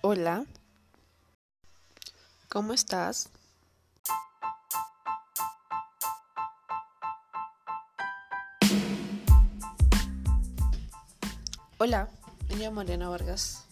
Hola, ¿cómo estás? Hola, me llamo Mariana Vargas.